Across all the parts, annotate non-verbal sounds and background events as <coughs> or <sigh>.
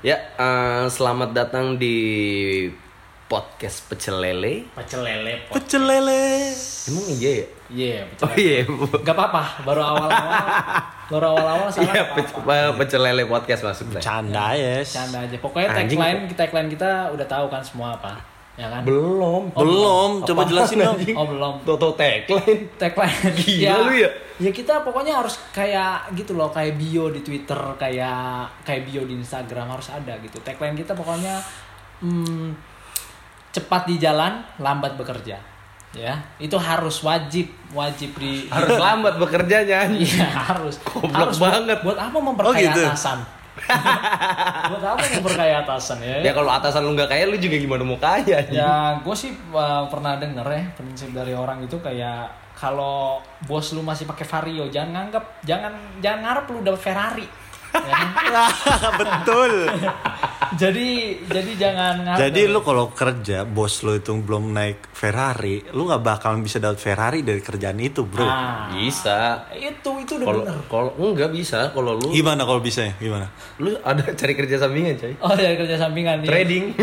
Ya, eh, selamat datang di podcast Pecel Lele. Pecel lele. Pecel lele. Emang iya ya? Iya, pecel Oh iya, Gak apa-apa, baru awal-awal. baru awal-awal salah iya nggak Pecel, Lele podcast maksudnya. Canda ya. Canda aja. Pokoknya Anjing. tagline tagline kita udah tahu kan semua apa. Ya kan? Belum. Belum, coba jelasin dong. Oh, belum. Toto tagline. Tagline. Gila <laughs> lu ya? Ya kita pokoknya harus kayak gitu loh, kayak bio di Twitter, kayak kayak bio di Instagram harus ada gitu. Tagline kita pokoknya hmm, cepat di jalan, lambat bekerja. Ya, itu harus wajib, wajib di Harus lambat bekerjanya. Iya harus. Goblok harus buat- banget. Buat, apa memperkaya Oh, gitu? atasan? <laughs> buat apa memperkaya atasan ya? Ya kalau atasan lu nggak kaya lu juga gimana mau kaya? Ya, gue sih uh, pernah denger ya prinsip dari orang itu kayak kalau bos lu masih pakai Vario, jangan nganggap, jangan jangan ngarep lu dapat Ferrari. Ya? <laughs> Betul. jadi jadi jangan ngarep. Jadi lu kalau kerja, bos lu itu belum naik Ferrari, lu nggak bakalan bisa dapat Ferrari dari kerjaan itu, bro. Ah, Bisa. itu itu udah Kalau bener. kalau enggak bisa kalau lu Gimana kalau bisa ya? Gimana? lu ada cari kerja sampingan, coy. Oh ya kerja sampingan nih. Trading. <laughs>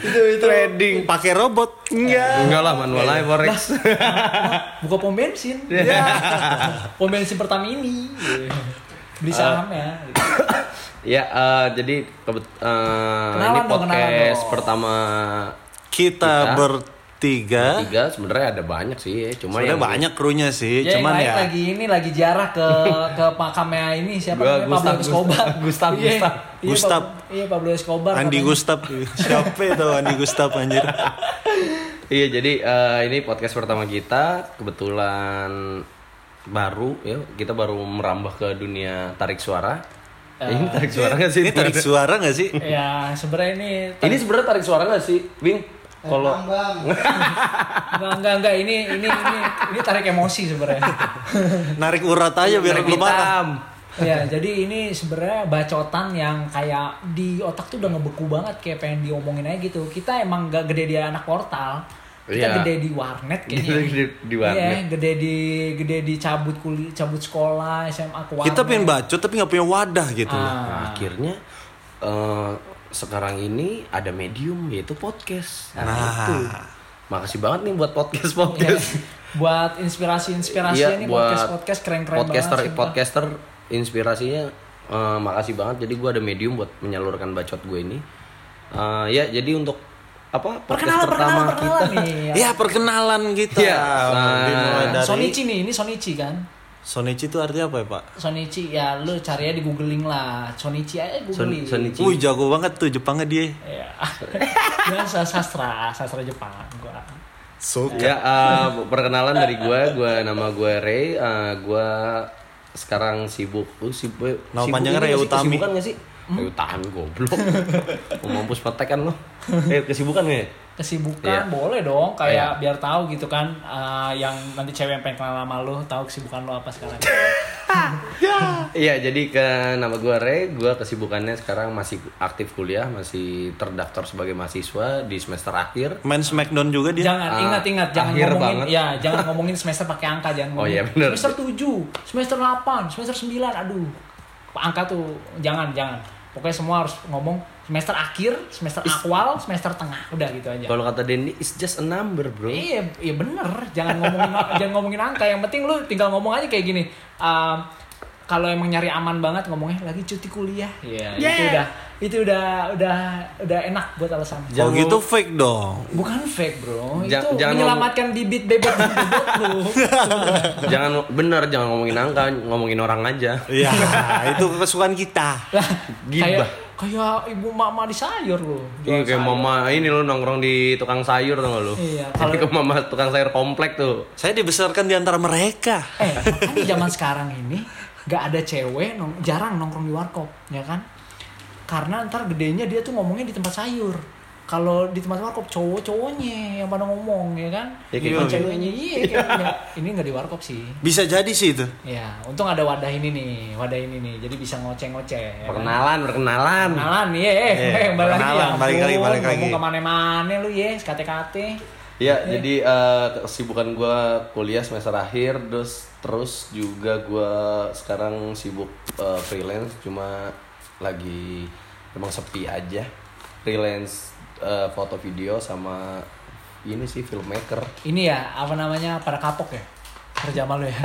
itu itu trading pakai robot enggak Enggak lah manual aja forex. Buka pom bensin. <laughs> Iya. pom bensin Pertamini. Beli saham ya. <coughs> Ya, eh, jadi kebet, eh, Kenalan ini dong, kenalan podcast dong. pertama kita Kita? bertiga tiga sebenarnya ada banyak sih, ya. cuma sebenarnya yang banyak krunya sih Ya, cuman ya lagi ini lagi jarah ke <laughs> ke makamnya ini siapa Gua- namanya Gustaf, Pablo Escobar. <laughs> Gustaf, Iya, Gustaf. iya, Iya Pablo Escobar. Andi katanya. Gustaf <laughs> siapa itu Andi Gustaf anjir Iya, jadi eh, ini podcast pertama kita kebetulan baru ya, kita baru merambah ke dunia tarik suara. Eh, ini tarik suara nggak sih? ini tarik suara nggak sih <laughs> Ya sebenarnya ini Ini sebenarnya tarik suara nggak sih, Bing? Kalau <laughs> enggak enggak enggak ini ini ini ini tarik emosi sebenarnya. <laughs> narik urat aja biar tarik lu marah hitam. ya jadi ini sebenarnya bacotan yang kayak di otak tuh udah ngebeku banget kayak pengen diomongin aja gitu. Kita emang gak gede di anak portal. Kita Iya. gede di warnet kayaknya. Gede di- di warnet. Iya, gede di gede di cabut kuliah, cabut sekolah, SMA ke warnet. kita pengen bacot tapi nggak punya wadah gitu Ah. Nah, akhirnya eh, sekarang ini ada medium yaitu podcast. Nah, Nah. itu. Makasih banget nih buat podcast podcast. buat inspirasi-inspirasi Iya, nih buat podcast podcast keren-keren podcaster banget. podcaster inspirasinya eh, makasih banget jadi gue ada medium buat menyalurkan bacot gue ini Eh, ya jadi untuk apa Perkenalan, pertama perkenalan, perkenalan kita nih. ya perkenalan kita Iya, dimulai nah, dari Sonichi nih, ini Sonichi kan? Sonichi itu artinya apa ya pak Sonichi ya lu cari aja di googling lah. Sonichi aja Son- googling. Sonichi. Wih jago banget tuh Jepangnya dia <laughs> Ya. Biasa sastra, sastra Jepang gua. Suka ya eh, perkenalan dari gue gue nama gue Ray Eh, gue sekarang sibuk lu sibuk Nama sibuk panjangnya Ray? Utami. gak sih Ray Utami goblok <laughs> mau mampus petek kan lo <laughs> eh kesibukan gak ya Kesibukan Iya. boleh dong kayak Iya. biar tahu gitu kan eh, yang nanti cewek yang pengen kenal sama lu tahu kesibukan lu apa sekarang. <laughs> Iya, jadi ke nama gue Ray, gue kesibukannya sekarang masih aktif kuliah, masih terdaftar sebagai mahasiswa di semester akhir. main Smackdown juga dia Jangan Ah, ingat-ingat jangan akhir ngomongin banget. ya, jangan ngomongin semester pakai angka jangan Oh, ngomongin. iya, bener. Semester 7, semester 8, semester 9, aduh. Angka tuh jangan jangan. Pokoknya semua harus ngomong semester akhir, semester awal, semester tengah. Udah gitu aja. Kalau kata Dendi, it's just a number, bro. Iya, iya bener. Jangan ngomongin <laughs> jangan ngomongin angka. Yang penting lu tinggal ngomong aja kayak gini. Um, kalau emang nyari aman banget ngomongnya lagi cuti kuliah. Iya, itu udah itu udah udah udah enak buat alasan. oh Jangan gitu fake dong Bukan fake, Bro. Ja- itu jangan menyelamatkan bibit bebek bebek lu. <laughs> jangan bener, jangan ngomongin angka, ngomongin orang aja. Iya itu kesukaan kita Lah, Gibah. kayak kayak ibu mama di sayur lu. Iya, kayak mama ini lo nongkrong di tukang sayur tuh gak lo? Iya, <laughs> Tapi kalau- ke mama tukang sayur komplek tuh. saya dibesarkan di antara mereka Eh, kan di zaman sekarang ini gak ada cewek nong jarang nongkrong di warkop, ya kan? Karena ntar gedenya dia tuh ngomongnya di tempat sayur. Kalau di tempat warkop cowok-cowoknya yang pada ngomong ya kan? Ya, kayak Bukan gitu. ceweknya iya kayak gini. ini nggak di warkop sih. bisa jadi sih itu Ya, untung ada wadah ini nih, wadah ini nih. Jadi bisa ngoceh-ngoceh. ya kan? Perkenalan, perkenalan. Kenalan nih, eh, Iya, eh, <laughs> balik lagi, perkenalan, ya balik lagi, ampun, balik lagi. Ngomong ke mana-mana lu ya, kate-kate. Iya, jadi eh, kesibukan gue kuliah semester akhir, terus terus juga gue sekarang sibuk eh, freelance, cuma lagi emang sepi aja. Freelance eh, foto video sama ini sih filmmaker. Ini ya apa namanya pada kapok ya kerja malu ya. <laughs>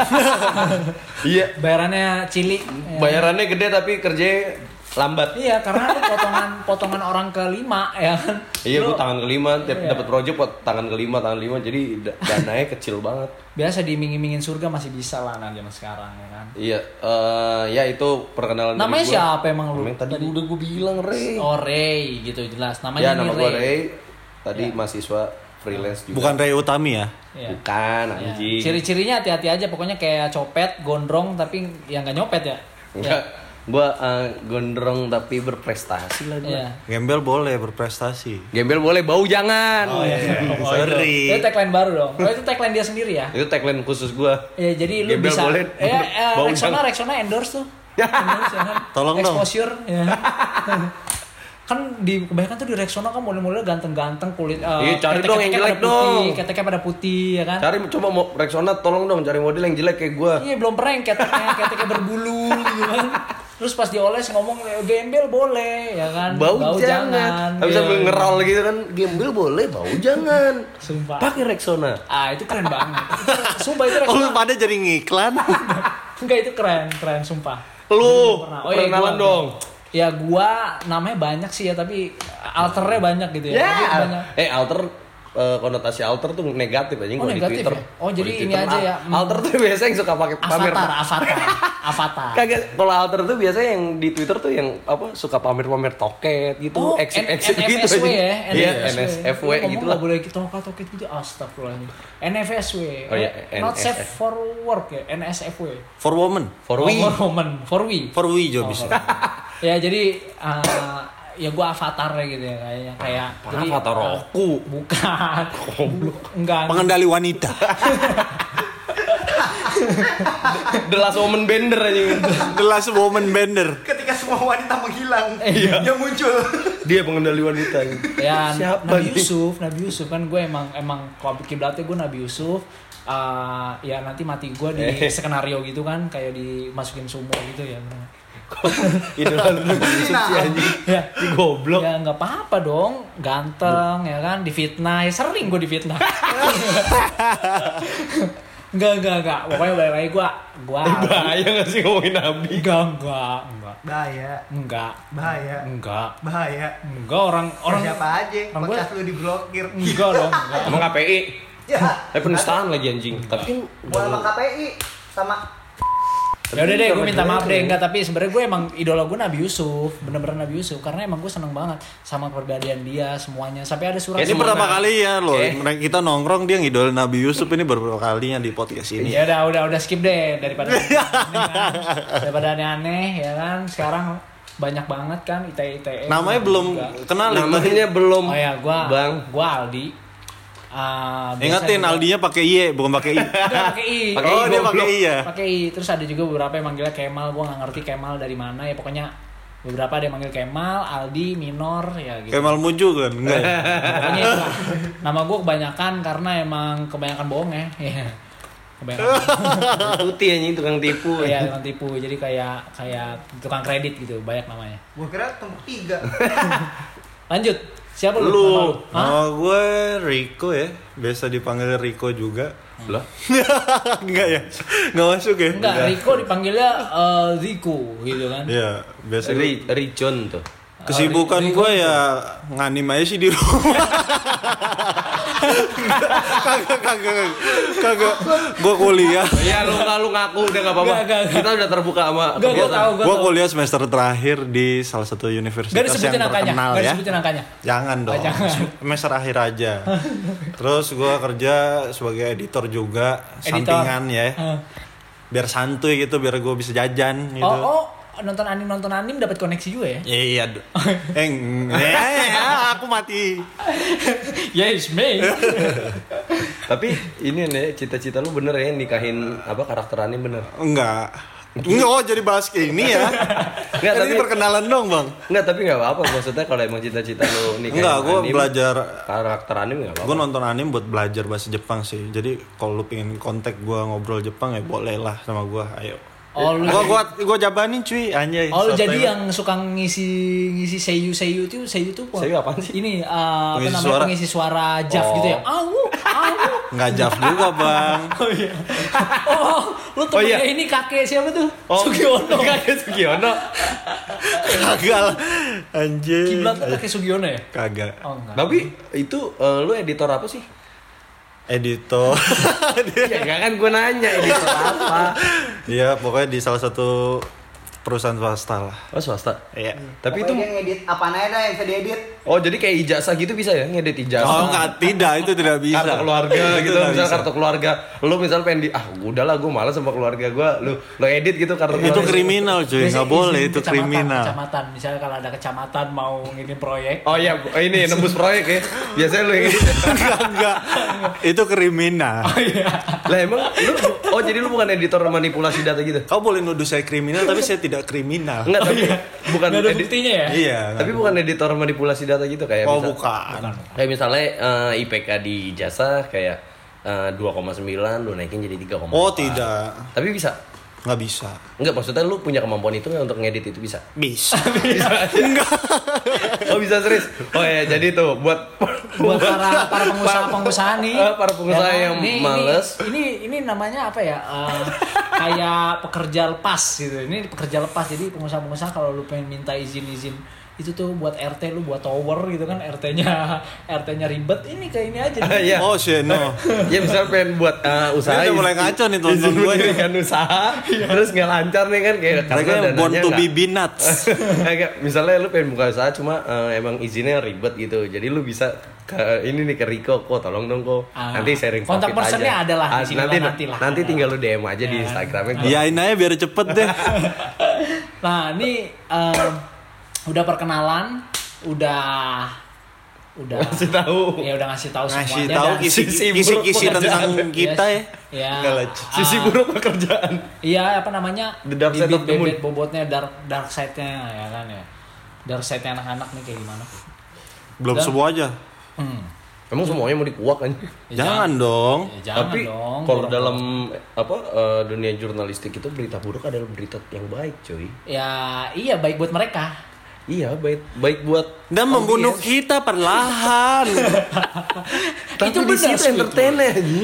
Iya, Bayarannya cili. Ya. bayarannya gede tapi kerja lambat. Iya karena lu potongan potongan orang kelima ya kan. Iya, gue tangan kelima, tiap Iya. dapat project buat tangan kelima, tangan lima, jadi da- dananya kecil banget. biasa diiming-imingin surga masih bisa lah nah zaman sekarang ya kan. Iya, eh, ya itu perkenalan Namanya dari gua. siapa emang lu? Namanya tadi, udah gue bilang Ray. Oh Ray gitu jelas. ya Namanya nama ini gue Ray. Ray. Tadi mahasiswa freelance juga. Bukan Ray Utami ya? Iya. Bukan Ya. anjing. Ciri-cirinya hati-hati aja pokoknya kayak copet, gondrong tapi yang nggak nyopet ya. Enggak. Gua eh, gondrong tapi berprestasi lah gua. Iya. Gembel boleh berprestasi. Gembel boleh, bau jangan. Oh iya, <laughs> Oh, sorry. Itu, itu tagline baru dong. Oh, itu tagline dia sendiri ya. Itu tagline khusus gua. Ya, jadi lu Gembel bisa boleh, eh, eh <laughs> bau Rexona jangan. Rexona endorse tuh. <laughs> Endorse, ya kan? Tolong dong. Exposure ya. kan di kebanyakan tuh di Rexona kan model-model ganteng-ganteng kulit eh, Iya, cari dong yang jelek dong. keteknya pada putih ya kan Cari coba mau Rexona tolong dong cari model yang jelek kayak gua. iya belum pernah yang keteknya keteknya berbulu gitu kan terus pas dioles ngomong gembel boleh ya kan Bau, jangan. Tapi Iya. sambil ngerol gitu kan, gembel boleh, bau jangan. Sumpah. Pakai Rexona. ah itu keren banget sumpah itu <laughs> Oh, Rexona pada jadi ngiklan? <laughs> enggak itu keren keren sumpah Lu, Pernah. Oh, iya, gua- dong. Ya gua namanya banyak sih ya tapi alternya banyak gitu ya. Ya. Jadi banyak. Eh alter eh, konotasi alter tuh negatif aja Oh, kalau di negatif Twitter. ya? Oh, jadi di ini Twitter, aja ya, hmm. Alter tuh biasa yang suka pakai pamer. Avatar, avatar, <laughs> avatar. Kagak, kalau alter tuh biasanya yang di Twitter tuh yang apa suka pamer-pamer toket gitu, Oh, exit exit gitu NFSW aja. ya, Iya, NFSW. NSFW ngomong gitu lah. boleh gitu toket gitu astagfirullahaladzim. NFSW. Oh, iya, Not safe for work ya, NSFW. For woman. For Oh, we. for women, for we. For we juga Oh, bisa. <laughs> ya jadi eh, ya gua avatar gitu ya kayaknya kayak jadi Avatar Roku. bukan enggak Pengendali wanita. <laughs> The Last Woman Bender aja. The last woman bender. Ketika semua wanita menghilang, Iya. dia muncul. Dia pengendali wanita. ya Siapa Nabi nih? Yusuf Nabi Yusuf kan gue emang emang kalau kiblatnya gue Nabi Yusuf Eh, ya nanti mati gue di Eh. skenario gitu kan kayak dimasukin sumur gitu ya Idola lu Yusuf sih anjing. ya Di goblok. ya nggak apa-apa dong ganteng ya kan difitnah ya, sering gue difitnah Enggak, enggak, enggak. Pokoknya balik lagi gue, gue Bahaya gak sih ngomongin Nabi? enggak, enggak, enggak, Bahaya, enggak, bahaya, enggak, bahaya. enggak orang orang Siapa aja, orang gua- podcast lu diblokir. enggak dong, enggak. Emang KPI? Ya, Eh penistaan lagi anjing. Tapi kan gua sama KPI sama Ya udah deh, gue minta maaf deh ya. enggak tapi sebenarnya gue emang idola gue Nabi Yusuf, bener-bener Nabi Yusuf karena emang gue seneng banget sama kepribadian dia semuanya sampai ada surat Ini pertama nah. kali ya loh. Eh. Mereka kita nongkrong dia ngidol Nabi Yusuf ini beberapa kalinya di podcast ini. Ya udah udah udah skip deh daripada <laughs> aneh kan. daripada aneh-aneh ya kan sekarang banyak banget kan ITE ITE Namanya belum kenal namanya belum. Oh ya gua Bang. gua Aldi. Ah, biasa Ingatin juga- Aldinya pakai Y bukan pakai I. <laughs> <laughs> Pakai I. Oh I, dia pakai I ya. pakai I. Terus ada juga beberapa yang manggilnya Kemal, gua nggak ngerti Kemal dari mana ya pokoknya beberapa ada yang manggil Kemal, Aldi, Minor ya gitu. Kemal Muju kan enggak ya? <laughs> Pokoknya itu. Nama gue kebanyakan karena emang kebanyakan bohong ya. Iya. Kebanyakan. Tuti anjing tukang tipu. Iya, tukang tipu. Jadi kayak kayak tukang kredit gitu, banyak namanya. gua kira tembok tiga. Lanjut. Siapa lu? Lu. Nama? Oh gue Rico ya. Biasa dipanggil Rico juga. Lah. <laughs> enggak ya? Enggak masuk ya? Enggak, Rico dipanggilnya eh, Rico gitu kan. Iya, biasa Ri Rijon tuh. Kesibukan gue ya nganim aja sih di rumah. <laughs> kagak kagak kagak gue kuliah Iya lu nggak lu ngaku udah nggak apa-apa. Kita udah terbuka sama gue tahu, kuliah semester terakhir di salah satu universitas Gak yang terkenal gak ya disebutin angkanya. jangan dong jangan. <laughs> semester akhir aja terus gue kerja sebagai editor juga Editor. sampingan ya Hah. biar santuy gitu biar gue bisa jajan gitu Oh, oh, nonton anim nonton anim dapat koneksi juga ya? Iya, iya. <laughs> Eh, eh, aku mati. yes, me. <laughs> Tapi ini nih cita-cita lu bener ya nikahin apa karakter anime bener. Enggak. Enggak, oh jadi bahas ke ini ya. Enggak, ini tapi- perkenalan dong, Bang. Enggak, tapi enggak apa-apa maksudnya kalau emang cita-cita lu nih kayak Enggak, gue anime, belajar karakter anime enggak gue apa-apa. nonton anime buat belajar bahasa Jepang sih. Jadi kalau lu pengen kontak gue ngobrol Jepang ya boleh lah sama gue. Ayo. Oh, lu- Gua gua gua jabanin cuy anjay. Oh, jadi time. yang suka ngisi ngisi seiyu seiyu itu seiyu itu Seiyu apaan sih? Ini uh, apa namanya suara. pengisi suara Jav Oh. gitu ya. Awu, awu. nggak jaf juga, Bang. <laughs> Oh iya. Oh, lu temennya iya. ini kakek siapa tuh? Oh, Sugiono. Kakek Sugiono. Kagak. Anjing. Kiblat tuh kakek Sugiono ya? Kagak. Oh enggak. Tapi itu eh, lu editor apa sih? Editor. <laughs> ya kan gue nanya editor apa. Iya, pokoknya di salah satu perusahaan swasta lah. Oh, swasta. Iya. Tapi itu Pokoknya dia ngedit apa aja dah yang bisa diedit. Oh, jadi kayak ijazah gitu bisa ya ngedit ijazah. Oh, enggak, tidak, itu tidak bisa. kartu keluarga Itu gitu misal bisa. kartu keluarga lu misal pengen di ah udahlah gue malas sama keluarga gue lu lu edit gitu kartu Itu keluarga kriminal cuy, nggak boleh itu kecamatan, kriminal. Kecamatan, misalnya kalau ada kecamatan mau ngini proyek. oh iya oh, ini nembus proyek ya biasanya lu yang edit enggak, <laughs> enggak. Itu kriminal. lah emang lu oh jadi lu bukan editor manipulasi data gitu Kau boleh nuduh saya kriminal, tapi saya tidak kriminal. enggak tapi bukan ada edit- buktinya ya? Iya. tapi bukan editor manipulasi data gitu kayak Oh, misal- bukan. kayak misalnya eh, IPK di jasa kayak eh, 2,9 lu naikin jadi 3,4 Oh, tidak. tapi bisa Nggak bisa. Enggak, maksudnya lu punya kemampuan itu nggak untuk ngedit itu bisa? Bisa. <laughs> Oh bisa serius? Oh ya jadi tuh buat buat para para pengusaha-pengusaha nih. Eh, para pengusaha ya yang Ini- males. Ini, ini ini namanya apa ya? eh, kayak pekerja lepas gitu. Ini pekerja lepas. Jadi pengusaha-pengusaha kalau lu pengen minta izin-izin itu tuh buat RT lu buat tower gitu kan RT-nya RT-nya ribet ini kayak ini aja nih. Iya. Oh, shit, no. Ya misalnya pengen buat uh, usaha Ini udah mulai ngaco nih tonton izin gua nih. mendirikan usaha terus nggak lancar nih kan kayak yang born to be nuts. <laughs> Kayak misalnya lu pengen buka usaha cuma uh, emang izinnya ribet gitu jadi lu bisa ke ini nih ke Riko kok tolong dong kok Ah. nanti sharing Kontak personnya aja. ada lah di Ah, sini nanti nanti lah. nanti tinggal lu DM aja di Ya. Instagramnya Yain aja biar cepet deh. <laughs> Nah, ini em, udah perkenalan, udah udah. Kasih tahu. ya udah ngasih tahu Ngasih semuanya. tahu kisi- sisi buruk kisi-kisi tentang pekerjaan. kita ya. ya Enggak lah, sisi ah, buruk pekerjaan. Iya apa namanya? The dark side of the moon. bibit bobotnya dark dark side-nya ya kan ya. Dark side-nya anak-anak nih kayak gimana? Belum Dan- semua aja. hmm. emang semuanya mau dikuak kan Ya, Jangan dong. ya, jangan tapi dong kalau dalam apa eh, dunia jurnalistik itu berita buruk adalah berita yang baik cuy. Ya iya baik buat mereka iya baik baik buat Dan membunuh kita perlahan. Tapi <laughs> itu benar situ Squidward. entertain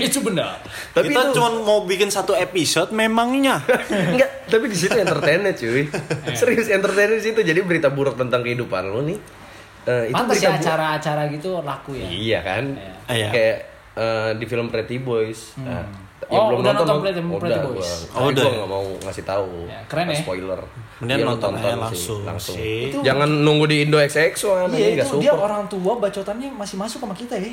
itu benar. Tapi kita itu cuma mau bikin satu episode memangnya. <laughs> enggak tapi di situ entertainnya cuy. <laughs> Serius entertain di situ. Jadi berita buruk tentang kehidupan lo nih eh, itu berita ya acara-acara gitu laku ya. Iya kan? Iya. kayak eh, di film Pretty Boys Nah, Oh, yang udah nonton nonton, Pretty- udah, Pretty gua. Boys? Tapi Oh, udah. gua nggak mau ngasih tahu Ya, keren ya. spoiler Mendingan Iya, nonton aja sih, langsung langsung sih. Itu- jangan nunggu di Indo XX iya itu dia support. orang tua bacotannya masih masuk sama kita ya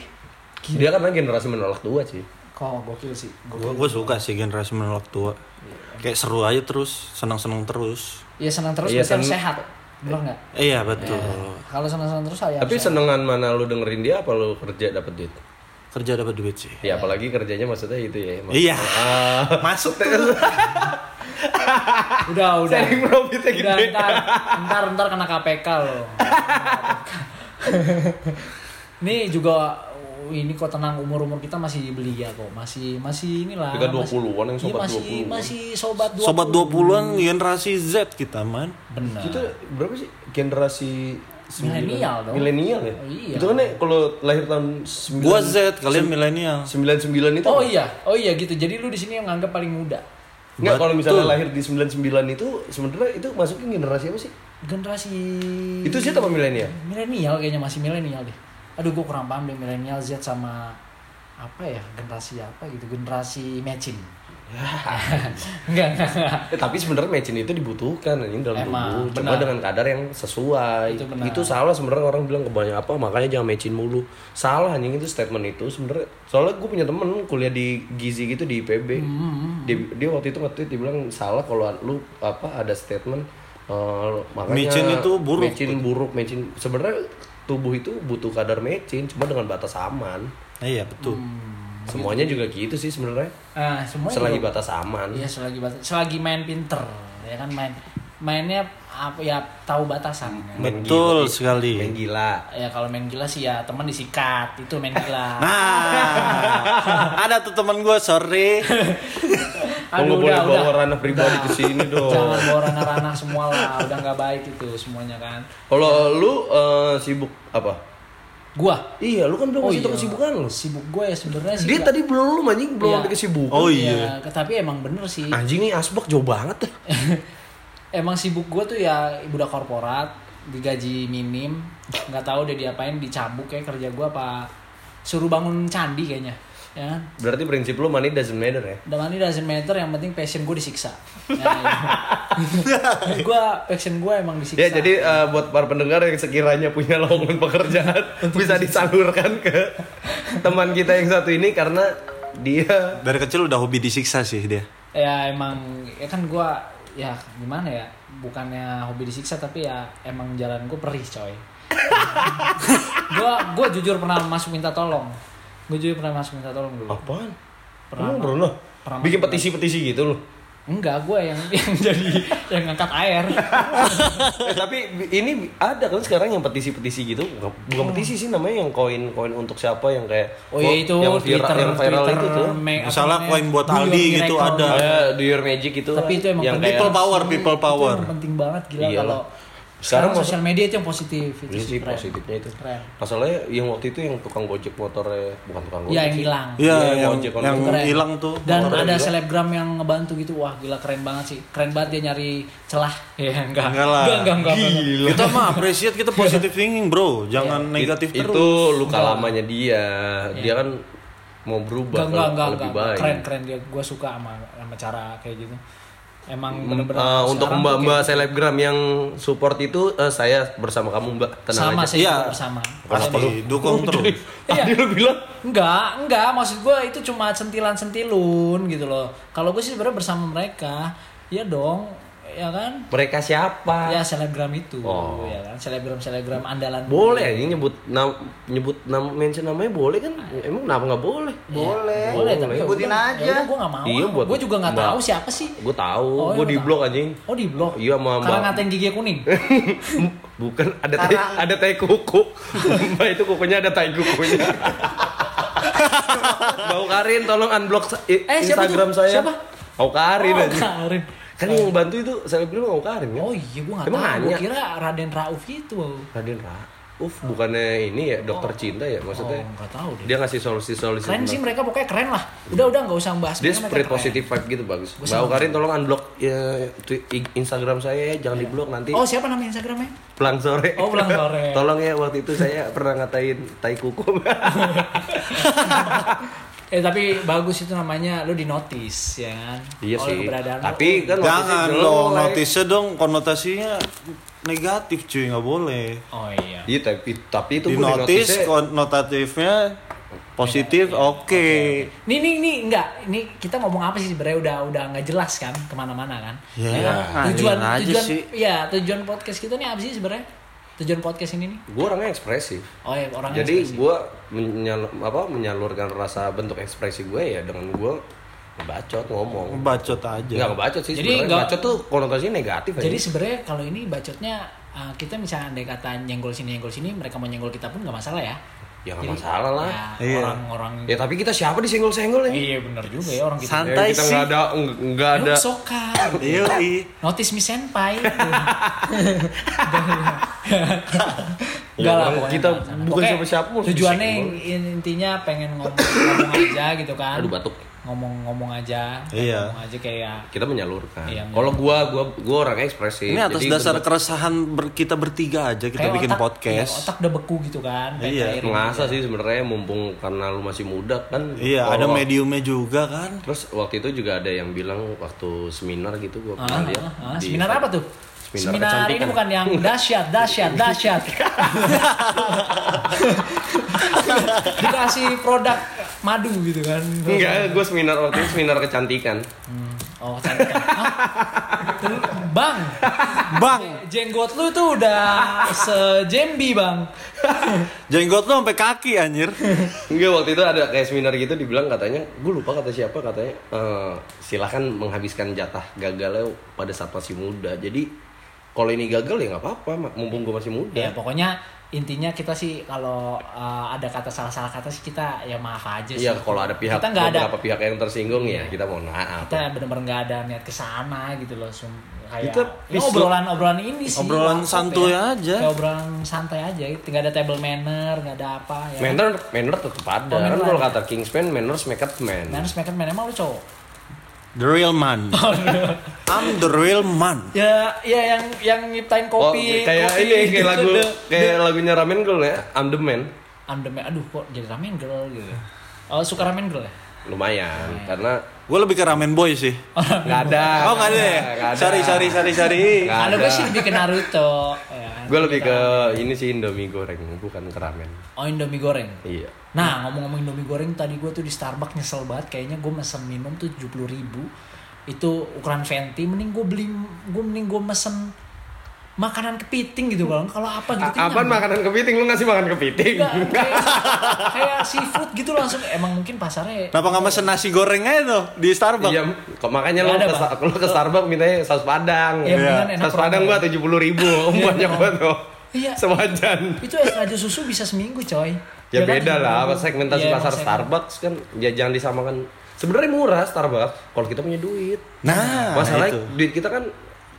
dia kan generasi menolak tua sih kok gokil sih Gue gue suka sih generasi menolak tua. Kayak seru aja terus, senang-senang terus. ya senang terus Iya, harus sen- sehat benar nggak Iya betul. kalau senang-senang terus ya tapi harus sehat. senengan mana lu dengerin dia apa lu kerja dapet duit Kerja dapat duit sih. ya apalagi kerjanya maksudnya itu ya emang. Iya. Ah, Masuk <laughs> udah udah sharing profitnya udah gede ntar ntar ntar kena KPK loh <laughs> ini juga ini kok tenang umur umur kita masih belia kok masih masih inilah Kita masih- 20-an yang Iya, sobat masih 20-an. masih sobat 20 Sobat 20-an generasi Z kita man. benar kita berapa sih generasi Milenial dong. milenial ya? Oh, iya. itu kan ya kalau lahir tahun 9 Gua Z, kalian milenial. 99 itu oh iya. Oh iya gitu. Jadi lu di sini yang nganggap paling muda. Enggak, kalau misalnya lahir di 99 itu sebenarnya itu masuknya generasi apa sih? generasi Itu sih apa milenial? milenial kayaknya masih milenial deh. Aduh gue kurang paham deh milenial Z sama apa ya? Generasi apa gitu? Generasi matching <laughs> enggak enggak enggak Eh, tapi sebenarnya matching itu dibutuhkan ini dalam Emang, tubuh. Cuma benar. dengan kadar yang sesuai. Itu Itu, salah sebenarnya orang bilang kebanyakan apa makanya jangan matching mulu. Salah anjing itu statement itu sebenarnya. Soalnya gue punya temen kuliah di Gizi gitu di IPB. Hmm, Dia, dia waktu itu nge-tweet dia bilang salah kalau lu apa ada statement eh, makanya Micin itu buruk. Micin buruk, micin sebenarnya tubuh itu butuh kadar mecin cuma dengan batas aman. Iya betul. Hmm. Semuanya juga gitu sih sebenarnya. Nah, semua Selagi juga- batas aman. Iya selagi batas, selagi main pinter ya kan main mainnya apa ya tahu batasan. Main Betul gila. sekali. Main gila. ya kalau main gila sih ya teman disikat itu main gila <laughs> Nah, <laughs> ada tuh teman gue sorry. <laughs> Kamu boleh bawa ranah pribadi Udah. ke sini dong. jangan bawa ranah-ranah semua lah udah nggak baik itu semuanya kan Kalau lu eh, sibuk apa? Gua Iya, lu kan belum Oh iya. kesibukan lu. sibuk gue ya sebenarnya sih Dia nggak- tadi belum lu anjing belum Iya. kesibukan. Oh Iya, ke- tapi emang bener sih Anjing nih asbak jauh banget deh. <laughs> emang sibuk gue tuh ya budak korporat digaji minim nggak tahu udah diapain dicabuk kayak kerja gue apa suruh bangun candi kayaknya ya kan? Berarti prinsip lu money doesn't matter ya. The money doesn't matter, yang penting passion gue disiksa. Ya, <laughs> gue passion gue emang disiksa. Ya jadi eh, buat para pendengar yang sekiranya punya lowongan <laughs> pekerjaan bisa disalurkan ke teman kita yang satu ini karena dia Dari kecil udah hobi disiksa sih dia. ya emang ya kan gue ya gimana ya bukannya hobi disiksa tapi ya emang jalan gue perih coy. <laughs> gue gue jujur pernah masuk minta tolong. Gue jujur pernah masuk minta tolong dulu. apaan? Pernah. Emang pernah? Pernah. Bikin petisi-petisi gitu loh. Enggak, gue yang <laughs> yang jadi yang ngangkat air. <laughs> Eh, tapi ini ada kan sekarang yang petisi-petisi gitu bukan, bukan petisi sih namanya yang koin-koin untuk siapa yang kayak Oh iya itu yang viral, Twitter, yang viral Twitter, itu tuh me- apa Misalnya namanya, koin buat Aldi gitu ada. ada do your magic itu Tapi itu emang yang People power, people Itu power. emang penting banget gila Iyalah. kalau Sekarang sosial media itu yang positif itu Ini sih keren. positifnya itu. Keren. Masalahnya yang waktu itu yang tukang gojek motornya bukan tukang gojek Iya yang hilang. Iya, Iya, yang hilang tuh. Dan ada selebgram yang ngebantu gitu. Wah, gila keren banget sih. Keren banget dia nyari celah. <laughs> Ya, enggak. Enggak lah. Enggak, enggak, enggak. enggak. Kita mah <laughs> appreciate kita positive thinking, Bro. Jangan negatif It- terus. Itu luka Enggak. lamanya dia. Dia kan mau berubah Enggak, enggak, enggak, lebih enggak. baik. Keren, keren dia. Gue suka sama sama cara kayak gitu. Emang Mem- bener-bener eh, untuk sekarang mbak-mbak tuh kayak- selebgram yang support itu eh, saya bersama kamu mbak tenang sama aja. sih Iya. juga bersama. Pasti dukung terus. <laughs> Iya. Tadi lu bilang Enggak, enggak. Maksud gue itu cuma sentilan-sentilun gitu loh. Kalau gue sih sebenarnya bersama mereka, ya dong, ya kan? mereka siapa? Ya selebgram itu, Oh. ya kan? Selebgram-selebgram andalan. Boleh ini nyebut nam, nyebut nama mention namanya boleh kan? Emang kenapa nggak boleh? Boleh. Boleh, tapi ya Sebutin udah, aja. Ya gue gak mau. Iya, buat- gue juga nggak tahu siapa sih. Gue tahu, Oh, gue iya, di blok anjing. Oh di blok. Iya, sama Karena Mbak. ngatain gigi kuning. <laughs> Bukan ada tai, ada tai kuku. Mbak itu kukunya ada tai kukunya. <laughs> Bau Karin tolong unblock Eh, siapa Instagram tuh? saya. Siapa? Bau Karin Oh. Karin. Kan yang bantu itu selebgram Bau Karin kan? Oh iya, gue nggak Emang tahu. Gue kira Raden Rauf gitu. Raden Rauf bukannya ini ya dokter cinta ya Oh, maksudnya. nggak tahu deh. Dia ngasih solusi-solusi. Keren sih mereka pokoknya keren lah. Udah udah nggak usah bahas. Dia keren. positive vibe gitu bagus. Sama. Karin tolong unblock ya Instagram saya ya, jangan di blok nanti. Oh siapa nama Instagramnya? Pulang sore. Oh, pulang sore. <laughs> tolong ya waktu itu saya pernah ngatain tai kuku. <laughs> Eh tapi bagus itu namanya lu di notice ya kan. Iya Oh, sih. keberadaan lu. Tapi kan Jangan dong, jelek. notisnya dong konotasinya negatif cuy, nggak boleh. Oh iya. Iya tapi tapi itu Di notisnya- konotatifnya positif, oke. Nih nih nih enggak, ini kita ngomong apa sih sebenarnya udah udah nggak jelas kan ke mana-mana kan? Ya, kan? tujuan ngalihin aja tujuan sih. ya tujuan podcast kita nih apa sih sebenarnya? Tujuan podcast ini nih? gue orangnya ekspresif. Oh ya orangnya Jadi gue menyal apa menyalurkan rasa bentuk ekspresi gue ya dengan gue ngebacot ngomong. Bacot aja. Nggak ngebacot sih Jadi nggak- Bacot tuh konotasinya negatif aja. Jadi sebenarnya kalau ini bacotnya uh, kita misalnya andai kata nyenggol sini nyenggol sini mereka mau nyenggol kita pun nggak masalah ya. Ya nggak Jadi, masalah lah. Ya, Iya. orang-orang Ya tapi kita siapa disenggol-senggol ya? Iya benar juga ya orang kita. San- Ya, Santai kita sih. nggak ada nggak- ada. Lu soka. <laughs> Iya, Notice me senpai. <laughs> Ya, Enggak lah, orang pokoknya kita bukan siapa-siapa, Tujuannya intinya pengen ngomong, ngomong aja gitu kan. Aduh batuk. Ngomong-ngomong aja. Iya. Ngomong aja kayak Kita menyalurkan. Iya, Kalau gua gua gua orangnya ekspresif. Ini atas Jadi dasar keresahan ber- kita bertiga aja kita kayak bikin otak, podcast. iya, otak udah beku gitu kan. Iya, aja. sih sebenarnya mumpung karena lu masih muda kan. Iya, ada mediumnya juga kan. Terus waktu itu juga ada yang bilang waktu seminar gitu gua Ah, pernah lihat. ah, ah. di- Seminar apa tuh? Seminar Seminar, ini bukan yang <laughs> dahsyat, dahsyat, dahsyat. <laughs> dikasih produk madu gitu kan. Enggak, gue seminar waktu itu seminar kecantikan. Hmm. Oh, cantik. Hah? Bang, Bang, jenggot lu tuh udah sejembi, Bang. jenggot lu sampai kaki anjir. Enggak, waktu itu ada kayak seminar gitu dibilang katanya, gue lupa kata siapa katanya, eh, silahkan menghabiskan jatah gagalnya pada saat masih muda. Jadi kalau ini gagal ya nggak apa-apa, mumpung gue masih muda. Ya, pokoknya intinya kita sih kalau uh, ada kata salah-salah kata sih kita ya maaf aja sih. Iya, kalau ada pihak kita nggak ada beberapa pihak yang tersinggung ya kita mohon maaf. kita benar-benar nggak ada niat ke sana gitu loh Sum. kayak Kita ya, bisa- obrolan-obrolan ini sih Obrolan santuy ya. aja. Kayak obrolan santai aja nggak ada table manner nggak ada apa ya Manner, manner tetap ada. Oh, kan manner kalau kata Kingsman, manners make up man. Manners make up man emang lu cowok The real man. <laughs> I'm the real man. ya ya yang yang nyiptain Oh, kopi kayak kopi ini kayak gitu, lagu the- kayak lagunya Ramen Girl ya, I'm the man. I'm the man. aduh kok jadi ramen girl gitu oh suka ramen girl ya Lumayan, karena Gue lebih ke ramen boy sih. nggak ada. Oh nggak ada ya? Ada. Sorry, sorry, sorry, sorry. Nggak kalau ada. gue sih lebih ke Naruto ya. <laughs> Gue lebih ke ini sih Indomie goreng, bukan ke ramen. oh Indomie goreng Iya. Nah ngomong-ngomong Indomie goreng tadi gue tuh di Starbucks nyesel banget kayaknya gue mesen minum tuh tujuh ribu itu ukuran venti mending gue beli gue mending gue mesen makanan kepiting gitu kalau kalau apa gitu A- Apaan makanan kepiting? Lu ngasih makan kepiting? Enggak, kayak, <laughs> kayak seafood gitu langsung emang mungkin pasarnya Kenapa nggak mesen nasi goreng aja tuh di Starbucks? Iya, kok makanya lu ada, ke, Bang. lu ke Starbucks mintanya saus padang. Iya, mendingan enak Saus padang gua tujuh puluh ribu, <laughs> banyak banget tuh. Iya. Sewajan. itu es raja susu bisa seminggu coy Ya kan? beda lah, apa 7.000. segmentasi Iya, pasar Starbucks kan ya jangan disamakan. Sebenarnya murah Starbucks kalau kita punya duit. Nah, Masalahnya itu. duit kita kan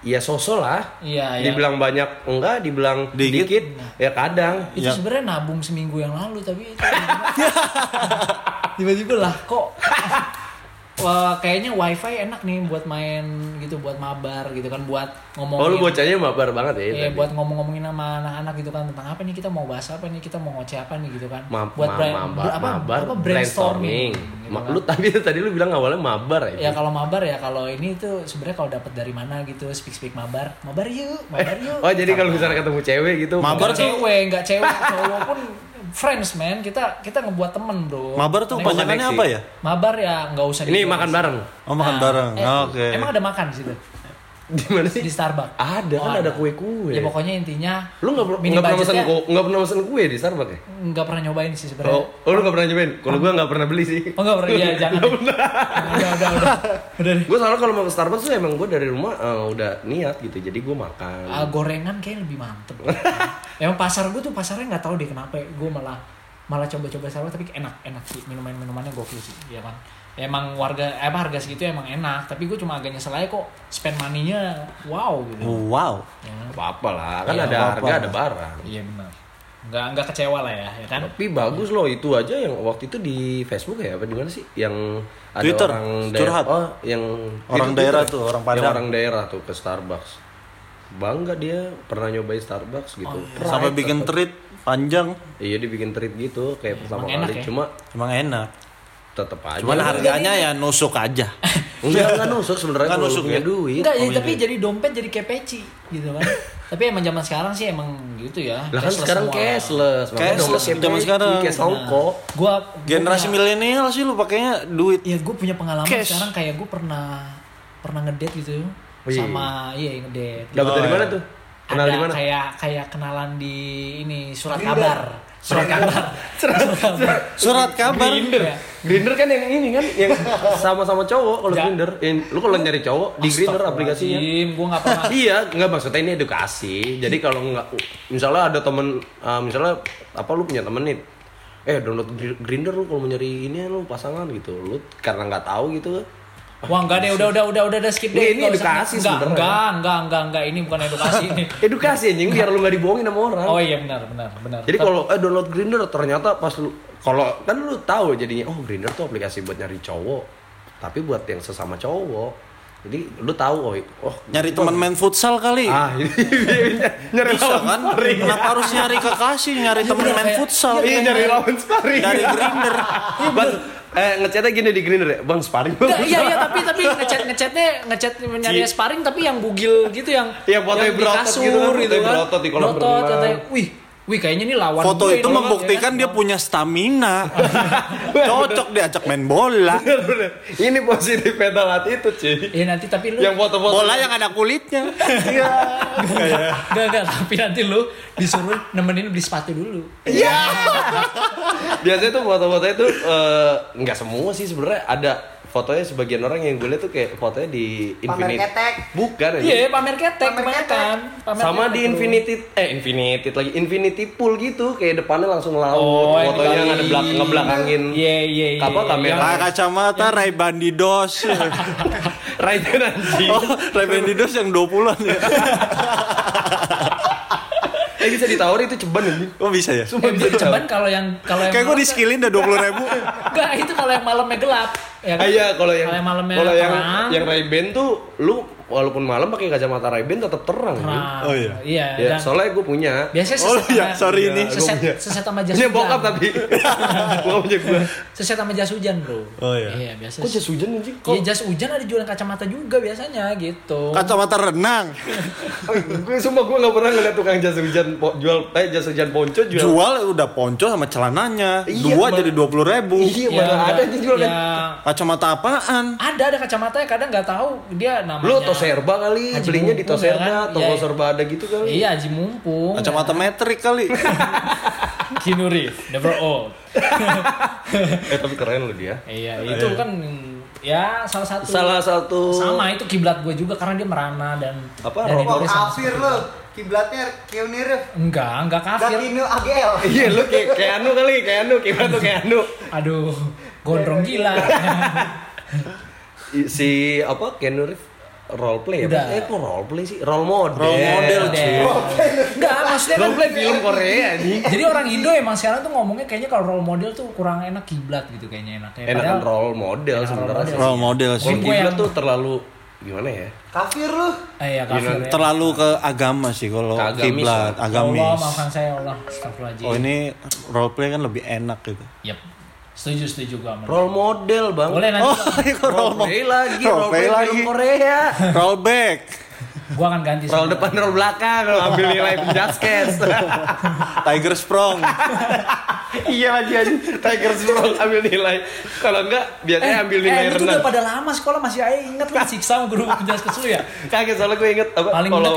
ya sosol lah. Iya, iya. Dibilang banyak enggak, dibilang Dikit. dikit, ya kadang. itu Ya. sebenarnya nabung seminggu yang lalu tapi itu <laughs> tiba-tiba lah kok Wah, kayaknya wifi enak nih buat main gitu buat mabar gitu kan buat ngomongin Oh lu bocahnya mabar banget ya. Iya, tadi. buat ngomong-ngomongin sama anak-anak gitu kan tentang apa nih kita mau bahas apa nih kita mau ngoceh apa nih gitu kan Ma- buat ma- mabar, apa, mabar, apa brainstorming, gitu Ma- kan. lu tadi tadi lu bilang awalnya mabar ya. ya kalau mabar ya kalau ini tuh sebenarnya kalau dapat dari mana gitu speak speak mabar mabar yuk mabar yuk Oh jadi kalau misalnya ketemu cewek gitu. Mabar cewek nggak cewek cowok pun friends man kita kita ngebuat temen bro Mabar tuh panjangannya apa ya? mabar ya nggak usah Ini makan bareng. Oh, makan bareng. eh, Oke. emang ada makan di situ Di mana sih? di Starbucks Ada Oh, kan ada kue-kue. ya pokoknya intinya Lu nggak per- mini nggak pernah pesen kue, nggak pernah pesen kue di Starbucks ya? nggak pernah nyobain sih sebenarnya Oh, oh lu nggak pernah nyobain? Kalau gua nggak pernah beli sih. Oh nggak pernah, iya <laughs> jangan. deh. udah, udah, udah, udah. deh. Gue soalnya kalau mau ke Starbucks tuh emang gue dari rumah eh, udah niat gitu, jadi gue makan. Ah, gorengan kayak lebih mantep. <laughs> Emang pasar gue tuh pasarnya nggak tahu deh kenapa. Gue malah malah coba-coba Starbucks tapi enak enak sih minuman minumannya gokil sih, ya kan. Emang warga eh, apa harga segitu emang enak, tapi gue cuma agak nyesel aja kok spend money-nya wow gitu. Wow. Ya. Apa-apa lah, kan Iya, ada apa-apa. harga ada barang. Iya benar. Nggak nggak kecewa lah ya, ya kan. Tapi bagus loh itu aja yang waktu itu di Facebook ya apa di mana sih? Yang ada Twitter, orang curhat. Oh, yang Orang itu daerah Twitter tuh, orang Yang Padang. orang daerah tuh ke Starbucks. Bangga dia pernah nyobain Starbucks gitu. Oh, iya. Sampai bikin treat panjang. Iya dibikin treat gitu kayak pertama Emang enak kali. ya? Cuma Emang enak. Tetep aja. Cuman harganya ya nusuk aja. <laughs> Enggak, enggak nusuk sebenarnya Nggak kalau lu nusuk punya ya? duit. Enggak, ya, Oh, tapi iya. jadi dompet jadi kayak peci gitu kan. <laughs> tapi emang zaman sekarang sih emang gitu ya. Lah kan sekarang semua. cashless. makanya Cashless zaman sekarang. Kayak songko. Gua Generasi milenial sih lu pakainya duit. Ya gue punya pengalaman Cash. sekarang kayak gue pernah pernah ngedate gitu Oh, iya. sama iya ngedate. Dapat Oh, dari iya. mana tuh? Kenal di mana? kayak kayak kenalan di ini surat kabar. Surat kabar. surat kabar. Surat kabar. Grinder ya. Grinder kan yang ini kan yang sama-sama cowok kalau Ja- Grinder. Lu kalau nyari cowok di Grinder aplikasinya. Nggak pernah. <laughs> iya, nggak maksudnya ini edukasi. Jadi kalau nggak, misalnya ada temen, uh, misalnya apa lu punya temen nih, eh download Gr- Grinder lu kalau mau nyari ini lu pasangan gitu, lu karena nggak tahu gitu. Wah enggak deh, udah udah udah udah, udah skip deh. Ini- ini edukasi enggak, sebenarnya. enggak, enggak, enggak, enggak, ini bukan edukasi ini. <laughs> Edukasi anjing biar lu nggak dibohongin sama orang. Oh iya benar, benar, benar. Jadi kalau eh download Grinder ternyata pas lu kalau kan lu tahu jadinya oh Grinder tuh aplikasi buat nyari cowok, tapi buat yang sesama cowok. Jadi lu tahu oh, oh Nyari teman main futsal kali. Ah, <laughs> ini nyari Bisa lawan kan? sparring. Kenapa harus nyari kekasih, nyari temen main futsal? Iya nyari lawan sparring. Dari Grinder. Bang, eh ngechatnya gini di Grinder ya, Bang sparring bang. Iya iya <laughs> tapi tapi ngechat ngechatnya ngechat nyari sparring tapi yang bugil gitu yang Iya, yang di berotot kasur gitu kan, gitu kan. berotot di kolam katanya, wih wih kayaknya ini lawan Foto gue itu nih, membuktikan ya dia kan? punya stamina. <laughs> Cocok diajak main bola. <laughs> Ini positif mental hati itu, cuy. Ya nanti tapi lu Yang foto-foto Bola yang ada kulitnya. <laughs> Gak, gak, tapi nanti lu disuruh nemenin beli sepatu dulu. biasanya tuh foto-foto itu eh, nggak semua sih sebenarnya ada fotonya sebagian orang yang gue lihat tuh kayak fotonya di Pamer Infinity ketek. bukan Iya, anjing. pamer ketek Pamer kebanyakan. Pamer sama ketek di. Infinity eh Infinity lagi Infinity Pool gitu kayak depannya langsung laut Oh, yang fotonya ada belak ngebelakangin Iya, iya, iya. apa kamera Pakai kacamata Ray Bandidos. <laughs> Raiden anjing Oh, Ray Bandidos yang 20-an ya. <laughs> eh bisa ditawar itu ceban anjing Oh bisa ya? Eh, bisa cuman kalau yang kalau yang Kayak gue malam- di skillin udah 20 ribu. <laughs> Enggak, itu kalau yang malamnya gelap. Ya Ah, iya kalau yang kalau yang malamnya kalau yang yang Ray-Ban tuh lu walaupun malam pakai kacamata Ray-Ban tetap terang terang. Oh, iya. Iya, ya dan soalnya gue punya biasanya Oh seset iya, sama- sorry Iya, ini. seset, punya. seset sama jas ini hujan. bokap tapi <laughs> bukan punya gue Seset sama jas hujan, Bro. Oh, iya. Iya, biasa. kok jas hujan anjing Iya, jas hujan ada jualan kacamata juga biasanya gitu. Kacamata renang. gue sumpah gue gak pernah ngeliat tukang jas hujan po- jual eh jas hujan ponco jual. Jual udah ponco sama celananya. Iya, Dua jadi 20 ribu. Iya, Ya, mana ada enggak, anjing jual kan. ya, Kacamata apaan? ada ada kacamata ya kadang nggak tahu dia namanya. Lu Toserba kali, Haji belinya di Toserba, ya kan? toko Iya. serba ada gitu kali. Iya, Haji Mumpung. Kacamata metrik kali. <laughs> Kinuri, never old. <laughs> eh tapi keren lu dia. Iya, itu kan ya salah satu Salah satu sama itu kiblat gue juga karena dia merana dan Apa, dan? Oh, sama kafir itu. Kiblatnya Keunir. Enggak, enggak Gak kafir. Kinu AGL. <laughs> Iya lu kayak kayak anu kali, kayak anu, gimana tuh kayak anu. Aduh, gondrong gila. Si apa Keanu Reeves role play Udah. ya? Eh kok role play sih? Role model. Role model, cuy. Enggak, maksudnya kan Role play film Korea nih. Jadi orang Indo emang sekarang tuh ngomongnya kayaknya kalau role model tuh kurang enak kiblat gitu kayaknya enaknya. Enakan role model sebenarnya role sih. model. Role model sih. Gue kiblat yang- tuh terlalu gimana ya? Kafir lu. Eh ya kafir ya. Terlalu ke agama sih kalau agamis kiblat, lah. agamis. Allah, maafkan saya Allah. Astagfirullahaladzim. Oh ini role play kan lebih enak gitu. Yep. Setuju, setuju lu. Role model bang. Boleh nanti Oh, kok Role role mo- play lagi, Role role play play lagi. film Korea. <laughs> Roll back. gua akan ganti Roll depan, roll belakang, kalau ambil nilai penjaskes. <laughs> Tiger Sprong. <laughs> iya lagi aja. Tiger Sprong ambil nilai. Kalau enggak, biasanya ambil nilai eh, lu rendah. udah pada lama sekolah masih aja inget lu siksa sama guru penjelas ke ya. Kaget soalnya gue inget apa Paling kalau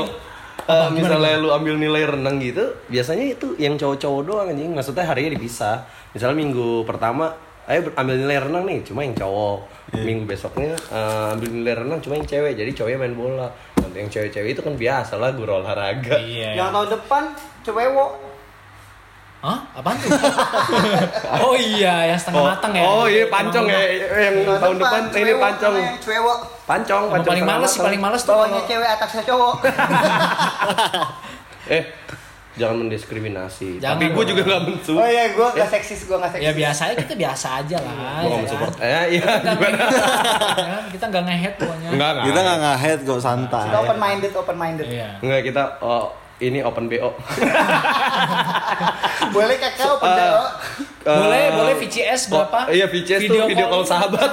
gimana, misalnya lu ambil nilai renang gitu, biasanya itu yang cowok-cowok doang anjing. Maksudnya harinya dipisah. Misalnya minggu pertama, ayo ambil nilai renang nih, cuma yang cowok. Minggu besoknya eh, ambil nilai renang cuma yang cewek. Jadi cowoknya main bola. Nanti yang cewek-cewek itu kan biasa lah guru olahraga. Iya. Yang tahun depan cewewo. Hah? Apaan tuh? <laughs> oh iya, yang setengah Oh, matang ya. oh iya pancong ya yang tahun depan ini cewewo pancong. Cewewo. Pancong, pancong. paling males sih, paling males tuh. Bawahnya kalau- cewek, atasnya cowok. <laughs> Eh, jangan mendiskriminasi. Jangan Tapi gue juga gak mensupport. oh iya, gue gak seksis, gue gak seksis. Ya biasanya kita biasa aja lah. Gue ya gak kan? mensupport. Eh, iya. Ya kan? Kita nggak nge-hate pokoknya. Enggak, enggak. Kita nggak ngahead kok santai. Kita open minded, open minded. Iya. Enggak, kita oh, ini open BO. <laughs> Boleh kakak open Eh, BO. Boleh, Eh, boleh VCS oh, berapa? iya, VCS tuh video call sahabat.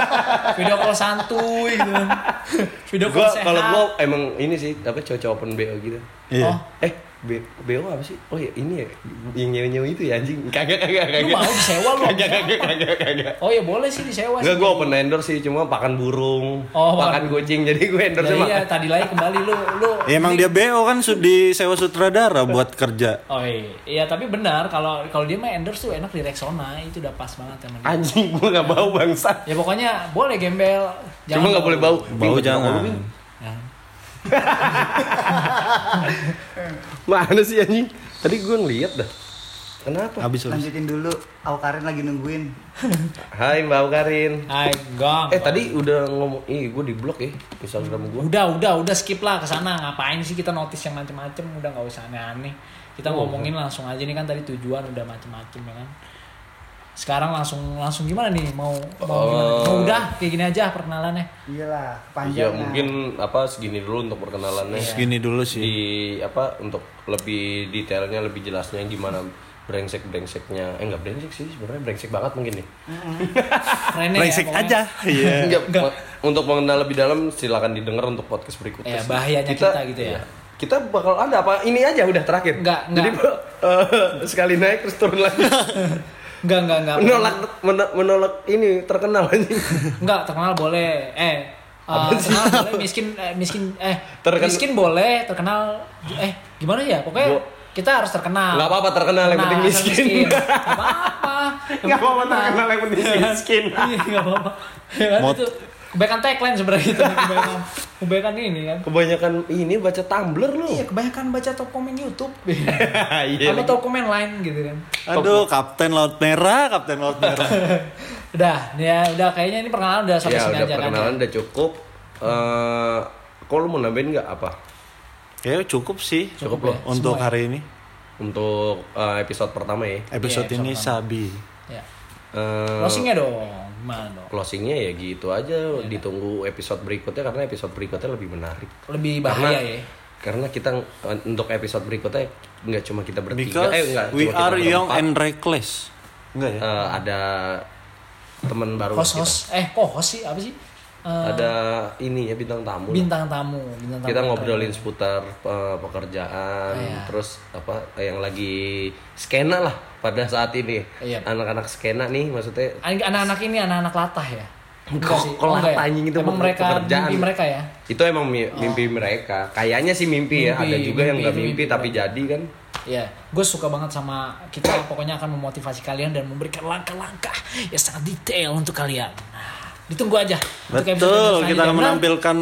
<laughs> video call santuy gitu. <laughs> Video call Gua sehat. kalau gua emang ini sih, apa cowok open BO gitu. Iya. Oh, Eh, B, BO apa sih? Oh ya, ini ya. Yang nyewa-nyewa itu ya anjing. Kagak, kagak, lu kagak. mau disewa lu? Kagak, kagak, kagak, kagak. Oh ya boleh sih disewa Enggak, sih. gue open endorse sih, cuma pakan burung, Oh, pakan kucing, jadi gue endorse Ya, sama. iya, tadi lagi kembali lu lu. Ya, emang dia BO kan su- di sewa sutradara buat kerja. Oh iya, iya tapi benar kalau kalau dia mah endorse tuh enak di Rexona itu udah pas banget emang. Anjing, gue gak bau bangsa. Ya pokoknya boleh gembel. Cuma gak boleh bau. Bau jangan. <laughs> Mana sih anjing? Tadi gue ngeliat dah. Kenapa? Habis habis. Lanjutin dulu, Karin lagi nungguin. <laughs> Hai Mbak Karin. Hai, gang. Eh tadi udah ngomong, ih gue di blok ya Instagram gue. Udah, udah, udah skip lah ke sana. Ngapain sih kita notice yang macem-macem? Udah nggak usah aneh-aneh. Kita Oh. ngomongin langsung aja nih kan tadi tujuan udah macem-macem ya kan. Sekarang langsung langsung gimana nih? Mau mau gimana? Oh. Mau udah kayak gini aja perkenalannya. Iyalah, Ya panjang. mungkin apa segini dulu untuk perkenalannya. Segini dulu sih. Di apa untuk lebih detailnya, lebih jelasnya gimana brengsek brengseknya. Eh nggak brengsek sih sebenarnya brengsek banget mungkin nih. Rene Brengsek ya, aja. Iya. <laughs> Enggak, untuk mengenal lebih dalam silakan didengar untuk podcast berikutnya. Ya, bahayanya kita gitu ya. kita bakal ada apa? Ini aja udah terakhir. Enggak, Jadi enggak. <laughs> eh, sekali naik terus turun lagi. <laughs> Enggak, enggak, enggak. menolak men- menolak ini terkenal anjing. Enggak, terkenal boleh. Eh, eh, terkenal boleh, miskin eh, miskin eh Terken- miskin boleh, terkenal eh gimana ya? Pokoknya Gua- kita harus terkenal. Nggak apa-apa terkenal, yang penting miskin. <laughs> Nggak apa-apa. Yang Nggak apa-apa terkenal, yang penting miskin. Iya, nggak apa-apa. Ya kan itu kebaikan tagline sebenarnya itu kebaikan ini kan. Kebanyakan ini baca Tumblr lu. Iya, kebanyakan baca top komen YouTube. <laughs> Iya. Sama top komen lain gitu kan. Aduh, Kapten Laut Merah, Kapten Laut Merah. <laughs> Udah, ya udah kayaknya ini perkenalan udah sampai Ya sini udah aja kan. perkenalan udah cukup. Eh, kok lu mau nambahin nggak apa Ya cukup sih Cukup ya, untuk semua ya. hari ini. untuk eh, episode pertama ya? Episode Iya, ini episode Sabi. Ya. Eh, Closingnya dong, gimana dong? closingnya ya gitu aja Iya. ditunggu episode berikutnya karena episode berikutnya lebih menarik Lebih karena bahaya ya. karena kita eh, untuk episode berikutnya nggak cuma kita bertiga Because eh enggak we cuma kita are young berempat. and reckless. Enggak ya? Eh, ada teman baru Host kita. host, eh kok host sih apa sih? Eh, ada ini ya bintang tamu bintang tamu, bintang tamu. kita ngobrolin seputar eh, pekerjaan Iya. terus apa yang lagi skena lah pada saat ini Iya. anak-anak skena nih maksudnya Anak- Anak-anak ini anak-anak latah ya. Kok- Oh, latah, ya? anjing, itu Emang mereka pekerjaan. mimpi mereka ya. itu emang mi- mimpi mereka kayaknya sih mimpi, ya Mimpi, ada juga yang mimpi, nggak itu mimpi, mimpi tapi jadi kan Ya, gue suka banget sama kita pokoknya akan memotivasi kalian dan memberikan langkah-langkah yang sangat detail untuk kalian. Ditunggu aja. Betul, kita akan menampilkan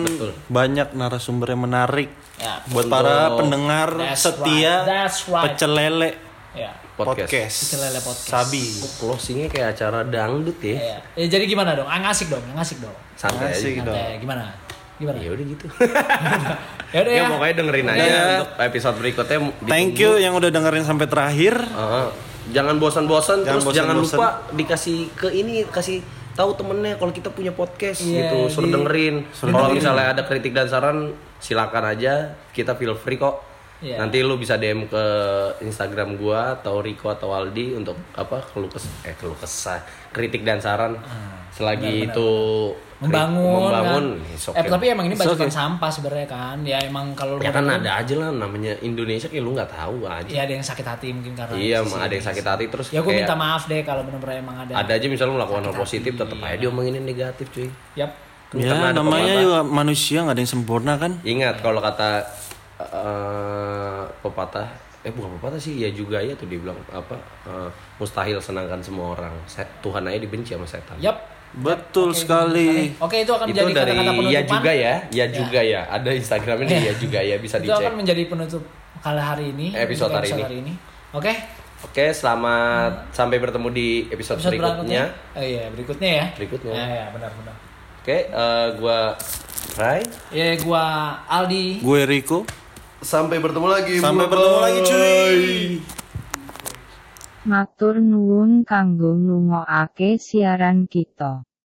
banyak narasumber yang menarik Ya, buat para pendengar That's setia right, that's right. pecel lele ya. podcast, podcast. Pecel lele podcast. Sabi. closingnya kayak acara dangdut ya Ya. ya, jadi gimana dong? Ah, ngasik dong, ngasik dong. santai aja Asik dong. Gimana? Gimana? ya udah gitu <laughs> Ya udah ya ya. pokoknya dengerin aja Ya. untuk episode berikutnya Thank you yang udah dengerin sampai terakhir. Heeh. jangan bosan-bosan Jangan terus jangan bosan-bosan. lupa dikasih ke ini kasih tahu temennya kalau kita punya podcast Iya, gitu suruh di- dengerin. kalau misalnya ada kritik dan saran silakan aja. Kita feel free kok. Iya. nanti lu bisa DM ke Instagram gua atau Rico atau Aldi untuk apa keluh kes eh keluh kesah kritik dan saran selagi benar, itu membangun, membangun kan? it's eh okay. tapi emang ini bacotan okay. sampah sebenarnya kan ya emang kalau ya kan ada aja lah namanya Indonesia kayak lu nggak tahu aja ya ada yang sakit hati mungkin karena iya sisi ada yang sakit hati terus ya gue minta maaf deh kalau benar-benar emang ada ada aja misalnya melakukan hal positif hati, tetap aja diomongin yang negatif cuy Yap. Ya namanya juga manusia nggak ada yang sempurna kan. Ingat kalau kata eh, pepatah, eh bukan pepatah sih, ya juga ya tuh dibilang apa eh, mustahil senangkan semua orang. Set- Tuhan aja dibenci sama setan. Yap. Betul Oke, sekali. Oke, itu akan Itu menjadi dari kata-kata penutupan. ya juga ya, ya juga ya. Ada Instagramnya nih, <laughs> Iya. ya juga ya bisa itu dicek. akan menjadi penutup kali hari ini. Episode untuk hari ini. Oke. Oke, selamat sampai bertemu di episode, Episode berikutnya. berikutnya. Oh iya, berikutnya ya. Berikutnya. Ya, ya, benar-benar. Oke, eh, gua Rai. Ya, gua Aldi. Gue Riko. Sampai bertemu lagi. Sampai bertemu lagi cuy. Matur nuwun kanggo ngrungokake siaran kita.